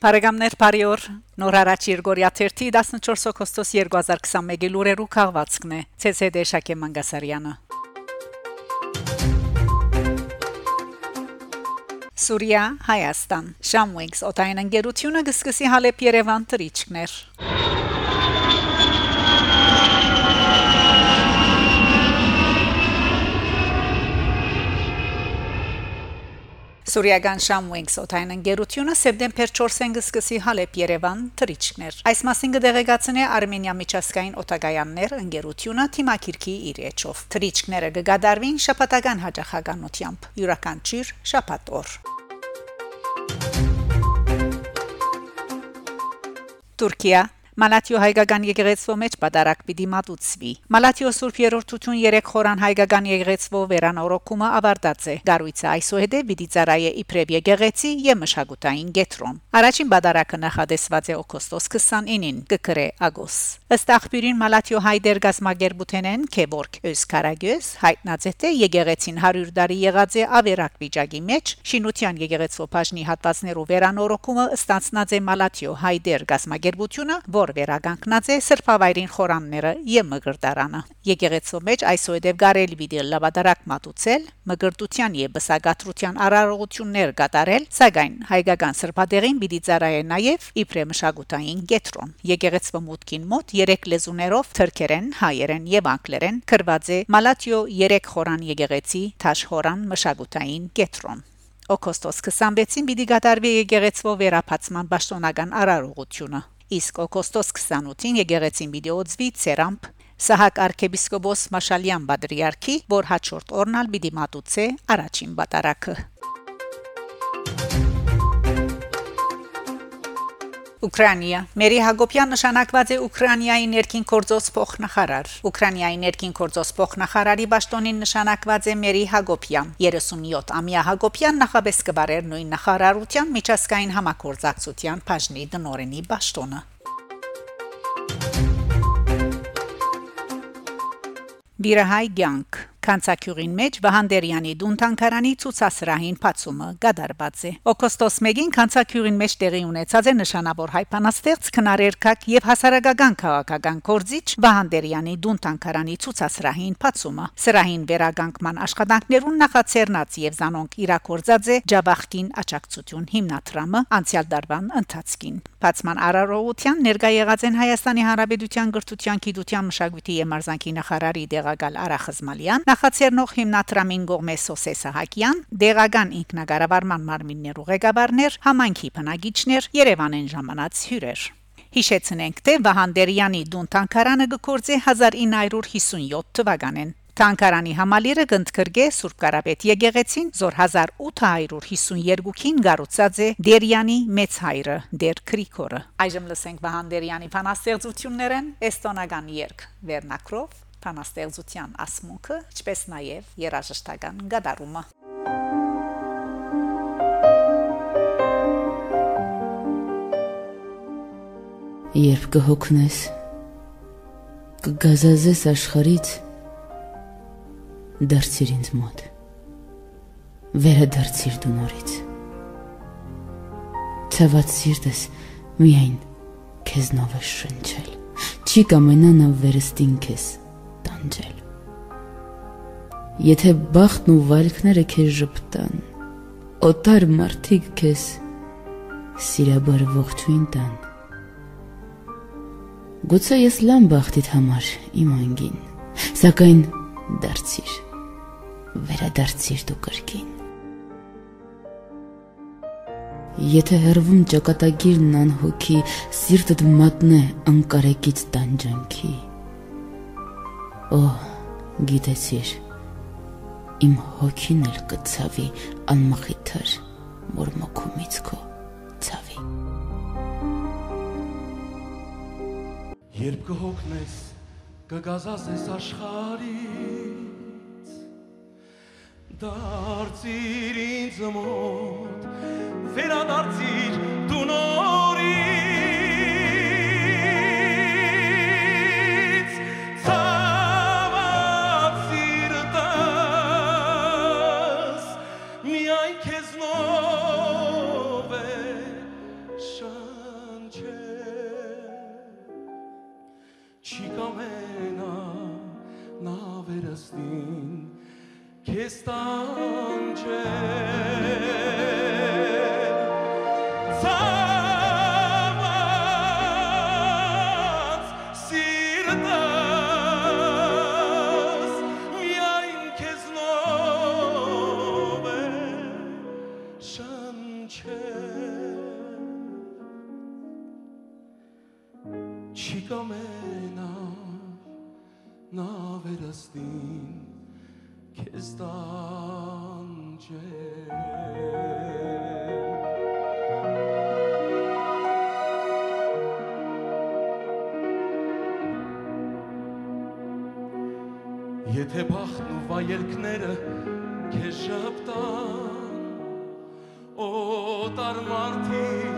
Բարեկամներ Փարիոր Նոր հարաճ Երգորիա 14 օգոստոս 2021-ի լուրերու քաղվածքն է ՑՍԴ Շակե Մանգասարյանը Սուրիա Հայաստան Շամուինքս օտային ընկերությունը գսկսի Հալեփ Երևան տրիչկներ Սուրիական Shamwings օթային ընկերությունը սեպտեմբեր 4-ին կսկսի Հալեփ Երևան թրիչքներ։ Այս մասին կդեղեկացնի Արմենիա միջազգային օտագայաններ ընկերությունը թիմակիրքի իր էջով։ Թրիչքները կգադարվին շաբաթական հաջողականությամբ յուրաքանչյուր շաբաթ օր։ Թուրքիա Մալաթիո հայկական եկեղեցվո մեջ պատարակ պիտի մատուցվի։ Մալաթիո Սուրբ Երորդություն 3 խորան հայկական եկեղեցվո վերանորոգումը ավարտած է։ Գառույցը այսուհետ պիտի ծառայե իբրև եկեղեցի եւ մշակութային գետրոն։ Առաջին պատարակը նախադեсված է օգոստոս 29-ին, կգրե ագոս։ Ըստ աղբյուրին Մալաթիո հայդեր գազմագերբութենեն Քեվորգ Øskaragöz հայտնած է թե եկեղեցին 100 տարի եղած է ավերակ վիճակի մեջ, շինության եկեղեցվո բաժնի հատվածներով վերանորոգումը ստացնած է Մալաթիո հայդեր գազմագերբությունը, որ վերագանքնած է սրբավայրին խորանները եւ մգրտարանը։ Եկեղեցու մեջ այսուհետև գարելի վիդեո լավադարակ մատուցել, մգրտության եւ բսագատրության արարողություններ կատարել, սակայն հայկական սրբադեղին պիտի ծառայե նաեւ իբրե մշակութային գետրոն։ Եկեղեցու մուտքին մոտ 3 լեզուներով թրքերեն, հայերեն եւ անգլերեն գրված է Մալատիո 3 խորան եկեղեցի Թաշխորան մշակութային գետրոն Օգոստոս 26-ին պիտի գդարվի եկեղեցվո վերապացման պաշտոնական արարողությունը իսկ օգոստոս 28-ին եկեղեցին վիդեոծվի ցերամփ Սահակ arczepiskopos Մաշալյան Բադրիարքի, որ հաջորդ օրնալ պիտի մատուցե առաջին բատարակը։ Ուկրաինա Մերի Հակոբյան նշանակված է Ուկրաինայի ներքին գործոս փոխնախարար։ Ուկրաինայի ներքին գործոս փոխնախարարի ճշտոնին նշանակված է Մերի Հակոբյան։ 37-ամյա Հակոբյան նախաբես կբարեր նույն նախարարության միջազգային համագործակցության բաժնի դնորենի ճշտոնը։ Բիրահայ ցանկ Կանցակյուրին մեջ Վահանդերյանի դունթանկարանի ցուցասրահին բացումը գդարված է։ Օգոստոս 1-ին Կանցակյուրին մեջ տեղի ունեցած է նշանավոր հայփանաստեղծ քնարերքակ եւ հասարակական քաղաքական կորզիչ Վահանդերյանի դունթանկարանի ցուցասրահին բացումը։ Սրահին վերագանքման աշխատանքներուն նախաձեռնած եւ զանոնք իրակորձած է Ջաբախկին աճակցություն հիմնադրամը անցյալ դարվան ընթացքին։ Բացման արարողության ներկայ եղած են Հայաստանի Հանրապետության գրթության, գիտության, մշակույթի եւ մարզանկի նախարարի դեղակալ Արա Խզմալյան Նախաձեռնող հիմնադրամին Գողմե Սոսե Սահակյան, դեղական ինքնագարավարման մարմիններու ղեկավարներ, համանքի բնագիչներ, Երևանեն ժամանած հյուրեր։ Հիշեցնենք, թե Վահանդերյանի դունտանկարանը գործե 1957 թվականին։ Տանկարանի համալիրը գնդկրգե Սուրբ Կարապետ եկեղեցին զոր 1852-ին գառուցած է Դերյանի մեծ հայրը Դեր Քրիկորը։ Այժմ լսենք Վահանդերյանի փանաստեղծություններն էստոնական երգ Վերնակրով բանաստեղծության ասմունքը, ինչպես նաև երաժշտական գդարումը։ Երբ կհոգնես, կգազազես աշխարից, դարձիր ինձ մոտ, վերը դարձիր դու նորից, ծավատ սիրտս միայն քեզնով է շնչել, չի կամենանա վերստին քեզ, տանջել։ Եթե բախտն ու վալքները քեզ ճպտան, օտար մարդիկ քեզ սիրաբար ողջույն տան։ Գուցե ես լամ բախտիդ համար իմ անգին, սակայն դարձիր, վերադարձիր դու կրկին։ Եթե հերվում ճակատագիրն անհոգի, սիրտդ մատնե անկարեկից տանջանքի, Օ, գիտեցիր, իմ հոգին էլ կցավի անմխիթար, որ մոքումից քո ցավի։ Երբ կհոգնես, կգազազես աշխարից, դարձիր ինձ մոտ, վերադարձիր դու նորից, չի կամենա նա վերստին քեզ տանջել Եթե բախտն ու վայելքները քեզ շփտան օտար մարդիկ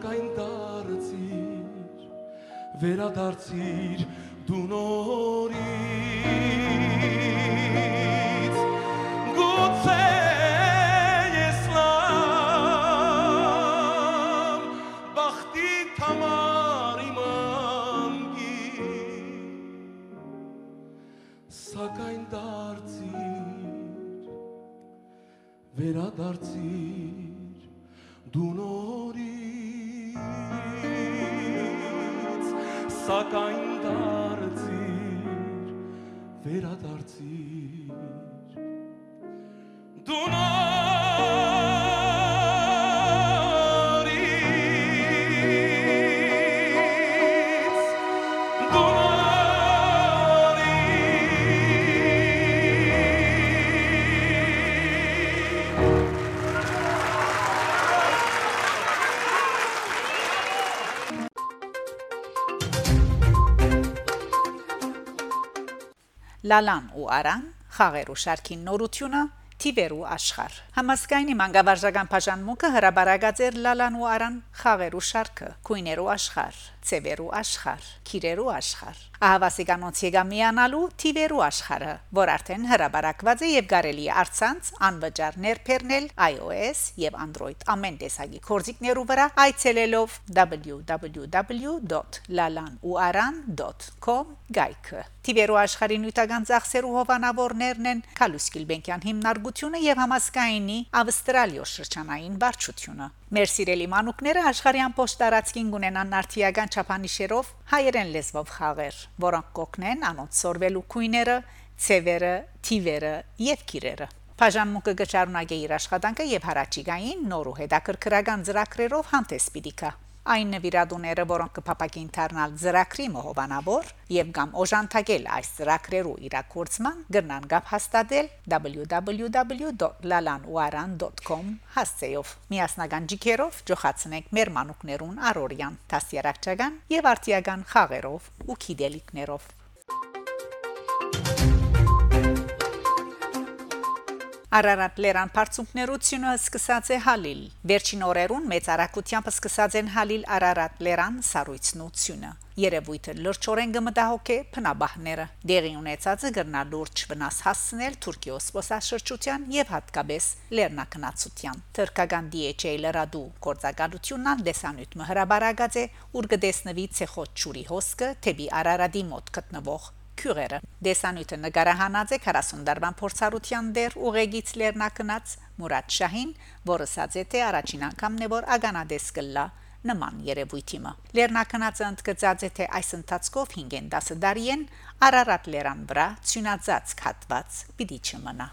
սակայն դարձիր վերադարձիր դու նորից գուցե ես լամ բախտի համար իմ անգին սակայն դարձիր վերադարձիր դու նորից սակայն Լալան ու Արան խաղերու շարքի նորությունը Տիվերու աշխար Համասկայնի մանկավարժական բաժանմունքը հրաբարագած էր Լալան ու Արան խաղերու շարքը Քույներու աշխար Ցևերու աշխար Քիրերու աշխար Ահավասիկանոց եկամիանալու Տիվերու աշխարը որ արդեն հրաբարակված է եւ կարելի է արցանց անվճար ներփերնել iOS եւ Android ամեն տեսակի կորզիկներու վրա այցելելով www.lalanuaran.com գայքը Տիվերու աշխարհի նյութական ծախսերու հովանավորներն են Կալուս Գիլբենկյան հիմնարկությունը եւ համասկայինի Ավստրալիո շրջանային վարչությունը Մեր սիրելի մանուկները աշխարհի ամբողջ տարածքին ունենան նարթիական չափանիշերով հայերեն լեզվով խաղեր, որոնք կօգնեն անոնց սորվելու քույները, ցևերը, թիվերը եւ քիրերը։ Բաժանմունքը գճարունակե իր աշխատանքը եւ հարաճիգային նոր ու հետաքրքրական ծրագրերով հանդես պիտի գա։ Այն նվիրատուները, որոնք կփապակին դառնալ ծրագրի մոհովանավոր եւ կամ օժանդակել այս ծրագրերու իրակորցման, գրնան գապ հաստատել www.lalanuaran.com հասցեով։ Միասնական ջիքերով ջոխացնենք մեր մանուկներուն առօրյան, դասյարակչական եւ արտիական խաղերով ու քիդելիկներով։ Արարատ լերան բարձունքներությունը սկսած է հալիլ։ Վերջին օրերուն մեծ արագությամբ սկսած են հալիլ Արարատ լերան սառույցնությունը։ Երևույթը լրջորեն գմտահոգ է փնաբահները։ Դեղի ունեցածը գրնա լուրջ վնաս հասցնել Թուրքիո սփոսաշրջության եւ հատկապես լեռնակնացության։ Թուրքական DHA լրադու գործակալությունն դեսանյութ մհրաբարագած է ուր կդեսնվի ցեխոտ ճուրի հոսքը թեպի Արարատի մոտ գտնվող քյուրերը դեսանյութը նկարահանած է 40 դարվան փորձառության դեր ուղեգից լեռնակնած Մուրադ Շահին, որը ասաց է թե առաջին անգամն է որ ագանադես կլա նման երևույթիմը լեռնակնածը ընդգծած է թե այս ընթացքով 5-10 տարի են Արարատ լեռան վրա ցյունածած քատված պիտի չմնա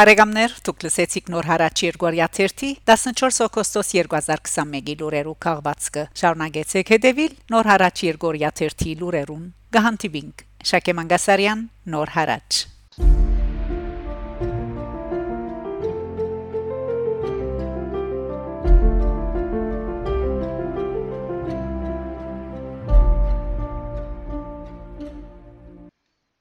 Փարեգամներ դուք լսեցիք նոր հարաճ Երգորիա 30 14 օգոստոս 2021-ի լուրերու քաղվածքը շարունակեցեք հետևել նոր հարաճ Երգորիա 30 լուրերուն գահանտիբինգ Շակե Մանգասարյան նոր հարաճ